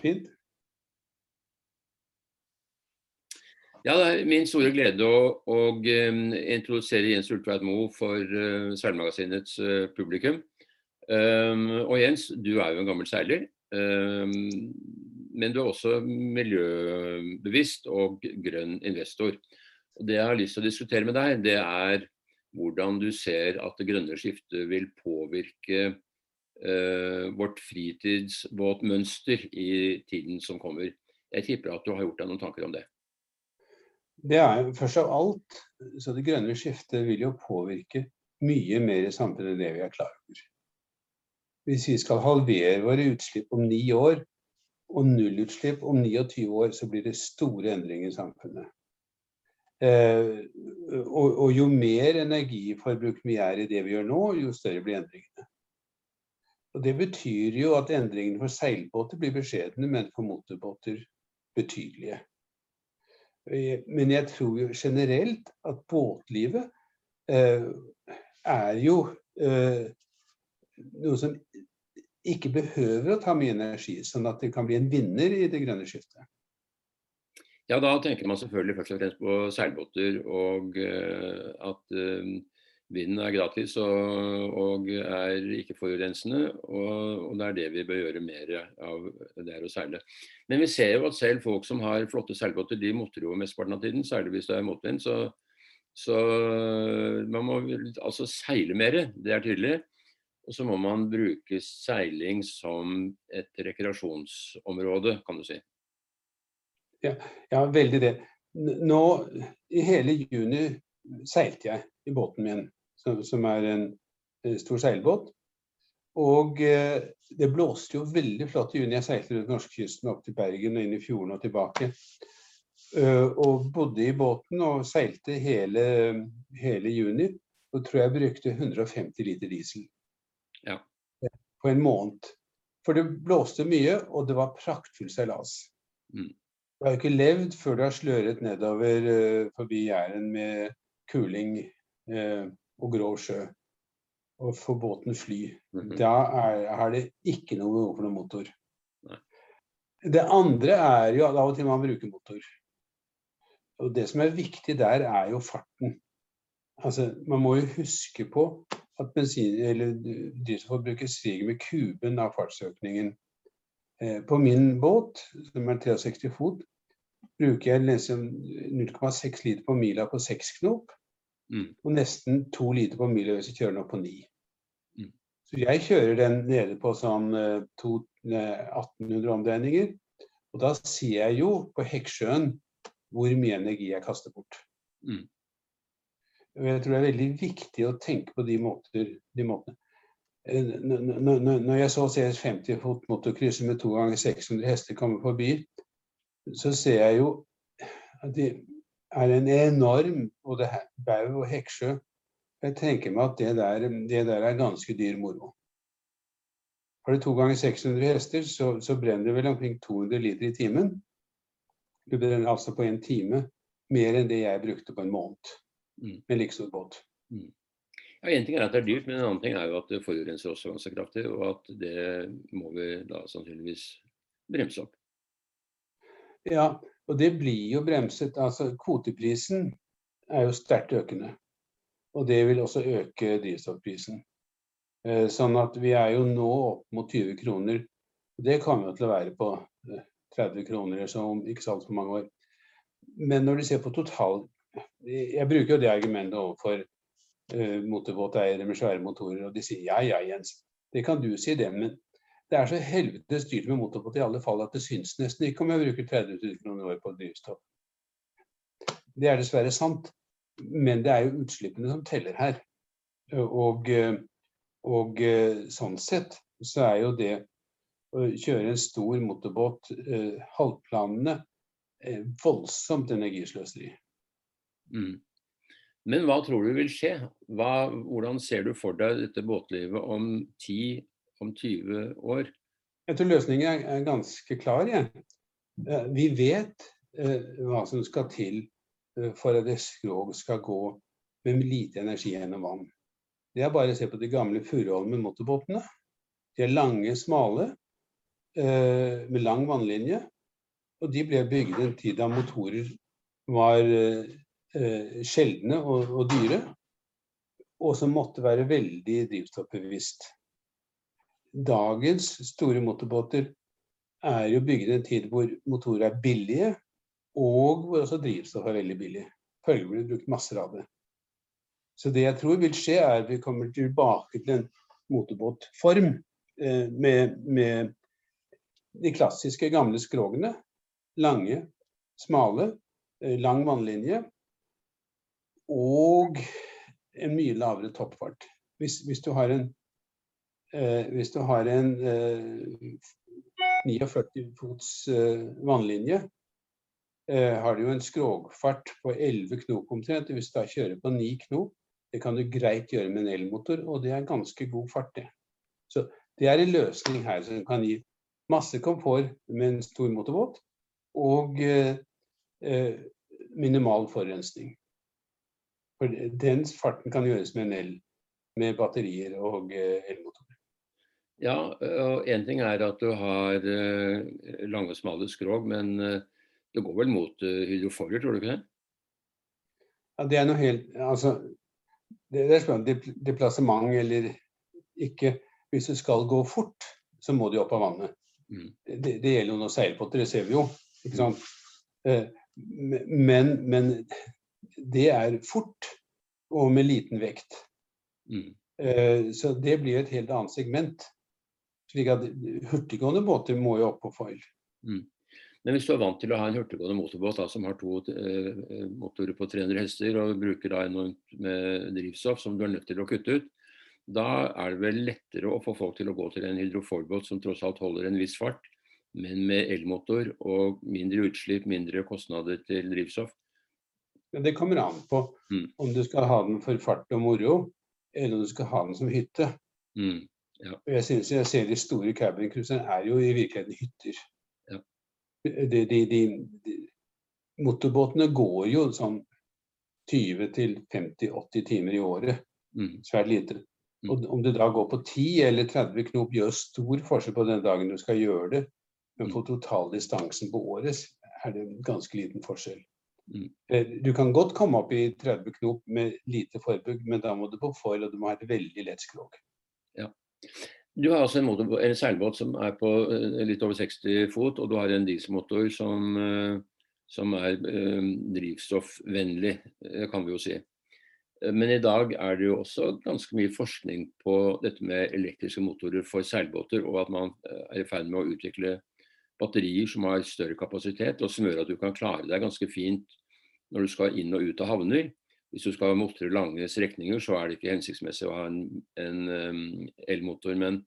Fint. Ja, det er min store glede å, å um, introdusere Jens Ultveit Moe for uh, Seilmagasinets uh, publikum. Um, og Jens, du er jo en gammel seiler. Um, men du er også miljøbevisst og grønn investor. Og det jeg har lyst til å diskutere med deg, det er hvordan du ser at det grønne skiftet vil påvirke vårt fritidsbåtmønster i tiden som kommer. Jeg tipper at du har gjort deg noen tanker om det. Det er først av alt, så Det grønne skiftet vil jo påvirke mye mer i samfunnet enn det vi er klar over. Hvis vi skal halvere våre utslipp om ni år, og nullutslipp om 29 år, så blir det store endringer i samfunnet. Eh, og, og, jo mer energiforbruk vi er i det vi gjør nå, jo større blir endringene. Og Det betyr jo at endringene for seilbåter blir beskjedne, men for motorbåter betydelige. Eh, men jeg tror jo generelt at båtlivet eh, er jo eh, noe som ikke behøver å ta mye energi, sånn at det kan bli en vinner i det grønne skiftet. Ja, da tenker man selvfølgelig først og fremst på seilbåter, og eh, at uh, vinden er gratis og, og, er ikke forurensende. Og, og, det er det vi bør gjøre mer av, det er å seile. Men vi ser jo at selv folk som har flotte seilbåter, de motrer jo mesteparten av tiden, særlig hvis det er motvind. Så, så man må altså seile mer, det er tydelig. Og så må man bruke seiling som et rekreasjonsområde, kan du si. Ja, ja, veldig det. Nå, I hele juni seilte jeg i båten min, som, er en, en, stor seilbåt. Og eh, det blåste jo veldig flott i juni. Jeg seilte rundt norskekysten opp til Bergen og inn i fjorden og tilbake. Uh, og bodde i båten og seilte hele, hele juni. Og tror jeg brukte 150 liter diesel ja. på en måned. For det blåste mye, og det var praktfull seilas. Mm. Du har ikke levd før du har sløret nedover forbi Jæren med kuling og grå sjø. Og få båten fly. Mm -hmm. Da er, er, det ikke noe behov for noen motor. Nei. Det andre er jo at av og til man bruker motor. Og det som er viktig der, er jo farten. Altså, man må jo huske på at bensin- eller drivstofforbruket stiger med kuben av fartsøkningen. Eh, på min båt, som er 63 fot, bruker jeg 0,6 liter på mila på 6 knop. Mm. Og nesten 2 liter på mila hvis jeg kjører den opp på 9. Mm. Så jeg kjører den nede på sånn 1800 eh, omdreininger. Og da ser jeg jo på Hekksjøen hvor mye energi jeg kaster bort. Mm. Jeg tror det er veldig viktig å tenke på de, måter, de måtene. Eh, når jeg så ser 50 fot motorkrysser med to ganger 600 hester komme forbi, så ser jeg jo at det er en enorm både bau og hekksjø. Jeg tenker meg at det der, det der er ganske dyr moro. Har du to ganger 600 hester, så, så brenner det vel omkring 200 liter i timen. Du brenner altså på en time mer enn det jeg brukte på en måned. Mm. med like stor båt. Mm. Ja, Én ting er at det er dyrt, men en annen ting er jo at det forurenser også ganske kraftig. Og at det må vi da sannsynligvis bremse opp. Ja, og det blir jo bremset. Altså kvoteprisen er jo sterkt økende. Og det vil også øke drivstoffprisen. Eh, sånn at vi er jo nå opp mot 20 kroner. Det kommer jo til å være på 30 kroner kroner så om ikke så altfor mange år. Men når du ser på total jeg bruker jo det argumentet overfor uh, motorbåteiere med svære motorer, og de sier ja ja, Jens, det kan du si det, men det er så helvetes dyrt med motorbåt i alle fall at det syns nesten ikke om jeg bruker 30 000 kroner i år på drivstoff. Det er dessverre sant, men det er jo utslippene som teller her. Og, og sånn sett så er jo det å kjøre en stor motorbåt, eh, halvplanene, eh, voldsomt energisløseri. Mm. Men hva tror du vil skje? Hva, hvordan ser du for deg dette båtlivet om 10, om 20 år? Jeg tror løsningen er, ganske klar. Ja. Eh, vi vet eh, hva som skal til eh, for at et skrog skal gå med lite energi gjennom vann. Det er bare å se på de gamle Furuholmen motorbåtene. De er lange, smale. med lang vannlinje. Og de ble bygd en tid da motorer var sjeldne og, dyre, og som måtte være veldig drivstoffbevisst. Dagens store motorbåter er jo bygd i en tid hvor motorer er billige, og hvor også drivstoff er veldig billig. Følgelig blir det brukt masser av det. Så det jeg tror vil skje, er at vi kommer tilbake til en motorbåtform eh, med, med de klassiske gamle skrogene lange, smale, eh, lang vannlinje og en mye lavere toppfart. Hvis, hvis du har en, hvis du har en eh, 49 fots eh, vannlinje, eh, har du jo en skrogfart på 11 knop omtrent. Hvis du da kjører på 9 knop, det kan du greit gjøre med en elmotor, og det er ganske god fart, det. Så det er en løsning her som kan gi masse komfort med en stor motorbåt, og eh, eh, minimal forurensning. For den farten kan gjøres med en el, med batterier og eh, elmotorer. Ja, og én ting er at du har lange, og smale skrog, men det går vel mot hydroforer, tror du ikke det? Ja, det er noe helt Altså, det, det er spørsmål deplassement eller ikke. Hvis du skal gå fort, så må du opp av vannet. Mm. Det, det, gjelder jo noen seilbåter, det ser vi jo. Ikke sant? Eh, men, men, det er fort og med liten vekt. Mm. Eh, så det blir et helt annet segment. Slik at hurtiggående båter må jo opp på foil. Mm. Men hvis du er vant til å ha en hurtiggående motorbåt da, som har to eh, motorer på 300 hester og bruker da enormt med drivstoff som du er nødt til å kutte ut, da er det vel lettere å få folk til å gå til en hydrofoilbåt som tross alt holder en viss fart, men med elmotor og mindre utslipp, mindre kostnader til drivstoff? Det kommer an på mm. om du skal ha den for fart og moro, eller om du skal ha den som hytte. Mm. Ja. Jeg synes jeg ser De store cabincruiserne er jo i virkeligheten hytter. Ja. De, de, de, motorbåtene går jo sånn 20-50-80 timer i året. Mm. Svært lite. Mm. Og om du da går på 10 eller 30 knop, gjør stor forskjell på den dagen du skal gjøre det. Men på totaldistansen på året er det en ganske liten forskjell. Mm. Eh, du kan godt komme opp i 30 knop med lite forbugg, men da må du på foil, og du må ha et veldig lett skrog. Ja. Du har altså en, motor, en, seilbåt som er på eh, litt over 60 fot, og du har en dieselmotor som, eh, som er drivstoffvennlig, kan vi jo si. Men i dag er det jo også ganske mye forskning på dette med elektriske motorer for seilbåter, og at man er i ferd med å utvikle batterier som har større kapasitet, og som gjør at du kan klare deg ganske fint når du skal inn og ut av havner. Hvis du skal motre lange strekninger, så er det ikke hensiktsmessig å ha en, en um, elmotor. Men,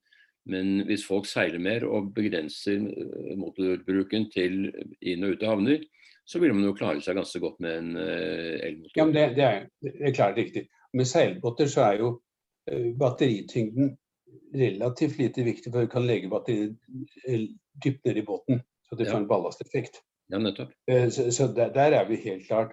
men, hvis folk seiler mer og begrenser uh, motorbruken til inn og ut av havner, så vil man jo klare seg ganske godt med en uh, elmotor. Ja, men det, det, er, det er klart riktig. Med seilbåter så er jo batterityngden relativt lite viktig, for du kan legge batteriet dypt ned i båten, så det får en ballasteffekt. Ja, nettopp. Eh, så, så der, der, er vi helt klart.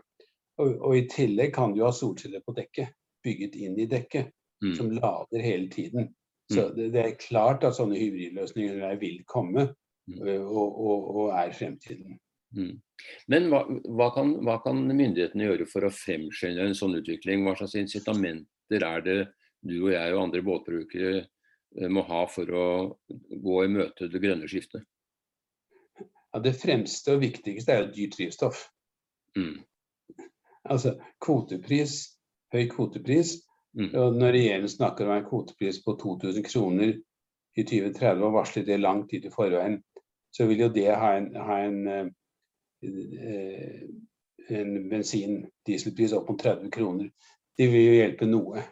Og, og, i tillegg kan du ha solceller på dekket, bygget inn i dekket, mm. som lader hele tiden. Så mm. det, det, er klart at sånne hybridløsninger vil komme, mm. Og, og, og, er fremtiden. Mm. Men hva, hva, kan, hva, kan, myndighetene gjøre for å fremskynde en sånn utvikling? Hva slags incitamenter er det du og jeg og andre båtbrukere må ha for å gå i møte det grønne skiftet? Ja, det fremste og viktigste er jo dyrt drivstoff. Mm. Altså kvotepris, høy kvotepris. Mm. Og når regjeringen snakker om en kvotepris på 2000 kroner i 2030 og varsler det lang tid i forveien, så vil jo det ha en, ha en, eh, en bensin-dieselpris opp mot 30 kroner. Det vil jo hjelpe noe.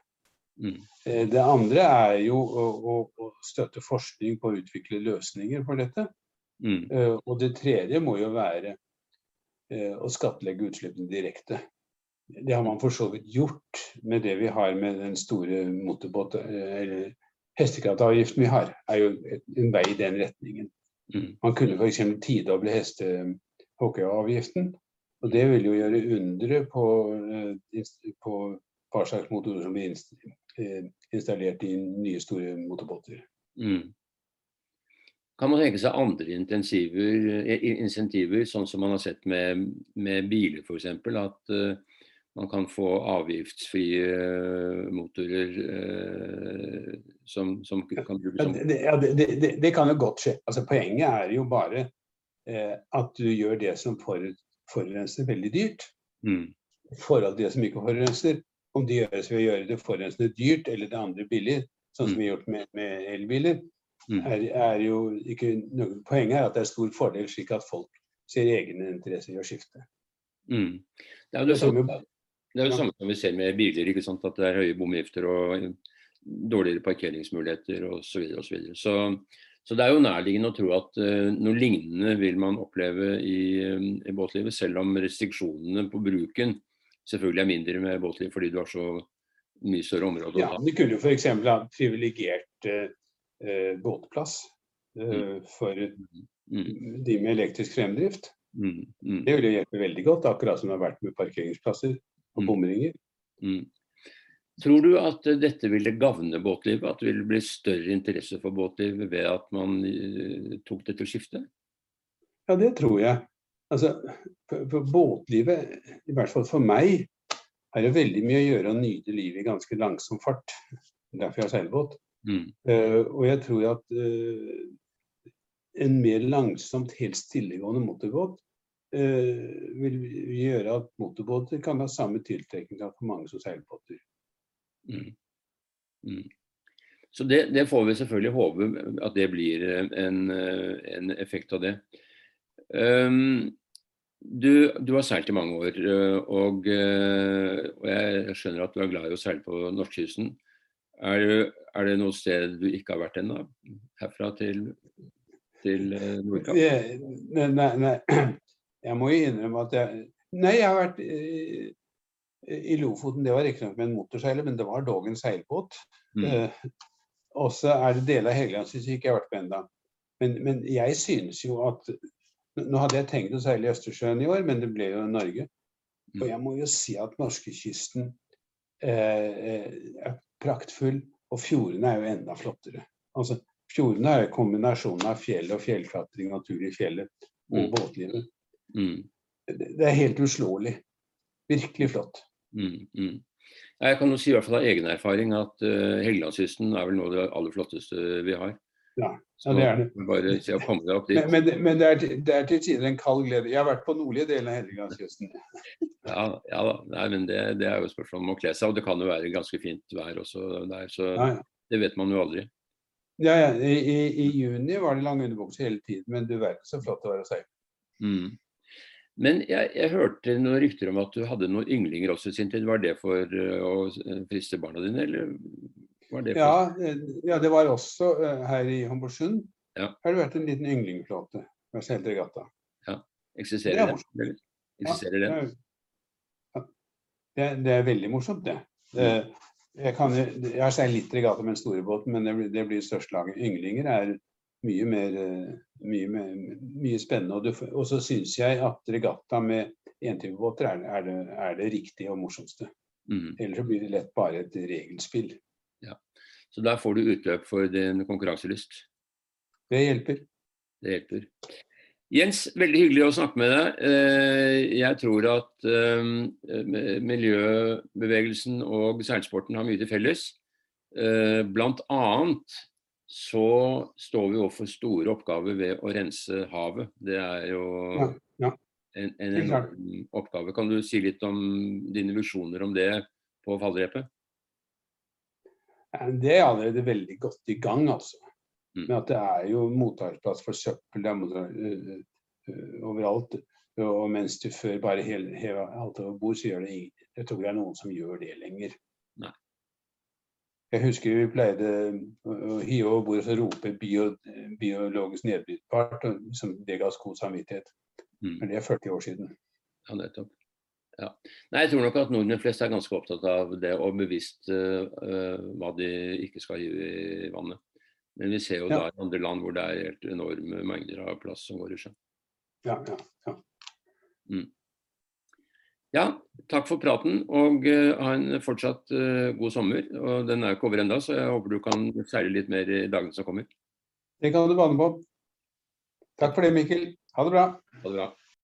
Mm. Eh, det andre er jo å, å, støtte forskning på å utvikle løsninger for dette. Mm. Eh, og det tredje må jo være å skattlegge utslippene direkte. Det har man for så vidt gjort med det vi har med den store motorbåt- eller hestekraftavgiften vi har. er jo en vei i den retningen. Mm. Man kunne f.eks. tidoble hestehockeявgiften. Og det vil jo gjøre undre på, på hva slags motorer som blir installert i nye, store motorbåter. Mm. kan man tenke seg andre insentiver, sånn som man har sett med, med biler f.eks. At man kan få avgiftsfrie motorer eh, som, som, kan brukes som ja, det, det, det, det, kan jo godt skje. Altså, poenget er jo bare eh, at du gjør det som forurenser veldig dyrt. Mm. I forhold til det som ikke forurenser. Om det gjøres ved å gjøre det forurensende dyrt eller det andre billig, sånn som mm. vi har gjort med, med elbiler, mm. er, er, jo ikke noe Poenget er at det er stor fordel, slik at folk ser egne interesser i å skifte. Mm. Det er jo det, samme, det, er jo det samme som vi ser med biler, ikke sant? at det er høye bomgifter og dårligere parkeringsmuligheter osv. Så, videre, og så, videre. så så det er jo nærliggende å tro at uh, noe lignende vil man oppleve i, i, båtlivet, selv om restriksjonene på bruken selvfølgelig er mindre med båtliv fordi du har så mye større område. Ja, Du kunne jo f.eks. ha privilegert uh, båtplass uh, for mm. de med elektrisk fremdrift. Mm. Mm. Det ville hjelpe veldig godt, akkurat som det har vært med parkeringsplasser og mm. bomringer. Mm. Tror du at dette ville gagne båtlivet? At det ville bli større interesse for båtlivet ved at man tok dette skiftet? Ja, det tror jeg. Altså, for, for, båtlivet, i hvert fall for meg, er det veldig mye å gjøre å nyte livet i ganske langsom fart. Derfor jeg har seilbåt. Mm. Uh, og jeg tror at uh, en mer langsomt, helt stillegående motorbåt vil gjøre at motorbåter kan ha samme tiltrekning for mange som seilbåter. Mm. Mm. Så det, det, får vi selvfølgelig håpe at det blir en, en effekt av det. Um, du, du, har seilt i mange år, og, og, jeg skjønner at du er glad i å seile på norskekysten. Er, er, det noe sted du ikke har vært ennå? Herfra til, til Nordkapp? Nei, nei, nei, jeg må jo innrømme at jeg Nei, jeg har vært i Lofoten, det var riktignok med en motorseiler, men det var dog en seilbåt. Mm. Eh, og så er det deler av Helgelandskysten ikke jeg har vært med ennå. Men, men, jeg synes jo at Nå hadde jeg tenkt å seile i Østersjøen i år, men det ble jo Norge. Og jeg må jo si at norskekysten eh, eh, er praktfull, og fjordene er jo enda flottere. Altså, Fjordene er kombinasjonen av fjell og fjellklatring, natur i fjellet og mm. båtlivet. Mm. Det, er helt uslåelig. Virkelig flott. Mm, mm. Jeg kan jo si i hvert fall av egen erfaring at uh, Helgelandskysten er vel noe av det aller flotteste vi har. Ja, ja det er det. Bare se å komme deg opp dit. Men, men, men det, er, det, er, til tider en kald glede. Jeg har vært på nordlige delen av Helgelandskysten. ja, ja da. Nei, men det, det, er jo spørsmål om å kle seg. Og det kan jo være ganske fint vær også der. Så ja, ja. det vet man jo aldri. Ja, ja. I, i, I, juni var det lang underbukse hele tiden, men du verden så flott det var å seile. Mm. Men jeg, jeg, hørte noen rykter om at du hadde noen ynglinger også i sin tid. Var det for uh, å eh, friste barna dine, eller var det for... ja, eh, ja, det var også her i Homborsund. Ja. Har det vært en liten ynglingflåte langs hele regatta. Ja. Eksisterer det? det Eksisterer ja, det? Ja. Det, det, er veldig morsomt, det. det jeg, kan, jeg har seilt litt regatta med en store båten, men det blir, det blir størst laget. Ynglinger er mye mer mye, mye spennende. Og, og så syns jeg at regatta med entypebåter er, er, det, er det riktige og morsomste. Mm. Ellers så blir det lett bare et regelspill. Ja. Så der får du utløp for din konkurranselyst? Det hjelper. Det hjelper. Jens, veldig hyggelig å snakke med deg. Eh, jeg tror at eh, miljøbevegelsen og seilsporten har mye til felles. Eh, blant annet så står vi overfor store oppgaver ved å rense havet. Det er jo ja, ja. en, en en oppgave. Kan du si litt om dine visjoner om det på fallrepet? Det er allerede veldig godt i gang, altså. Mm. Men at det er jo mottaksplass for søppel det er uh, uh, overalt. Og mens du før bare hever alt over bord, så gjør det ingen. Jeg tror ikke det er noen som gjør det lenger. Jeg husker vi pleide å hive over bordet og rope bio, 'biologisk nedbrytbart', som det ga god samvittighet. Mm. Men det er 40 år siden. Ja, nettopp. Ja. Nei, jeg tror nok at nordmenn flest er ganske opptatt av det og bevisst uh, hva de ikke skal gi i vannet. Men vi ser jo ja. da i andre land hvor det er helt enorme mengder av plast som går i sjøen. Ja, ja, ja. Mm. Ja, takk for praten, og uh, ha en fortsatt uh, god sommer. og Den er jo ikke over ennå, så jeg håper du kan seile litt mer i dagene som kommer. Det kan du bane på. Takk for det, Mikkel. Ha det bra. Ha det bra.